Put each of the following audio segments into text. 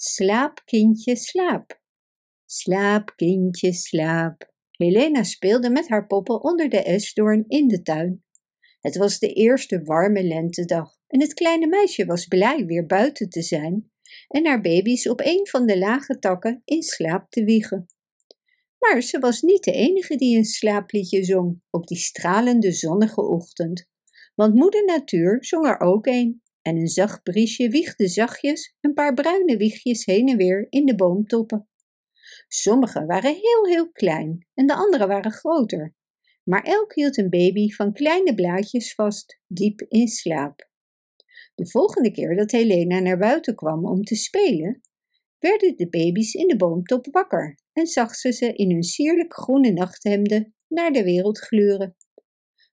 Slaap, kindje, slaap. Slaap, kindje, slaap. Helena speelde met haar poppen onder de esdoorn in de tuin. Het was de eerste warme lentedag en het kleine meisje was blij weer buiten te zijn en haar baby's op een van de lage takken in slaap te wiegen. Maar ze was niet de enige die een slaapliedje zong op die stralende zonnige ochtend, want moeder natuur zong er ook een en een zacht briesje wiegde zachtjes een paar bruine wiegjes heen en weer in de boomtoppen. Sommige waren heel heel klein en de andere waren groter, maar elk hield een baby van kleine blaadjes vast, diep in slaap. De volgende keer dat Helena naar buiten kwam om te spelen, werden de baby's in de boomtop wakker en zag ze ze in hun sierlijk groene nachthemden naar de wereld gluren.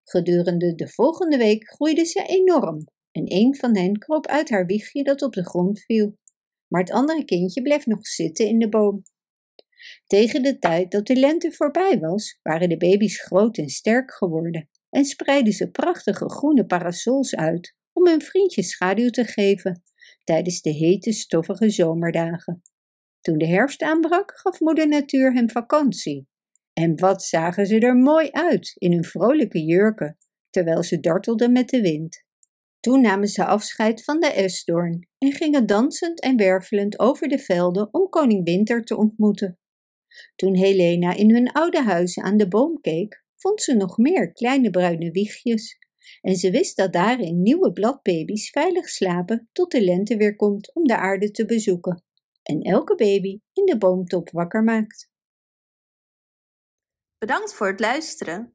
Gedurende de volgende week groeiden ze enorm en een van hen kroop uit haar wiegje dat op de grond viel, maar het andere kindje bleef nog zitten in de boom. Tegen de tijd dat de lente voorbij was, waren de baby's groot en sterk geworden en spreidden ze prachtige groene parasols uit om hun vriendjes schaduw te geven tijdens de hete, stoffige zomerdagen. Toen de herfst aanbrak, gaf moeder natuur hem vakantie. En wat zagen ze er mooi uit in hun vrolijke jurken, terwijl ze dartelden met de wind. Toen namen ze afscheid van de esdoorn en gingen dansend en wervelend over de velden om koning Winter te ontmoeten. Toen Helena in hun oude huis aan de boom keek, vond ze nog meer kleine bruine wiegjes. En ze wist dat daarin nieuwe bladbaby's veilig slapen tot de lente weer komt om de aarde te bezoeken. En elke baby in de boomtop wakker maakt. Bedankt voor het luisteren.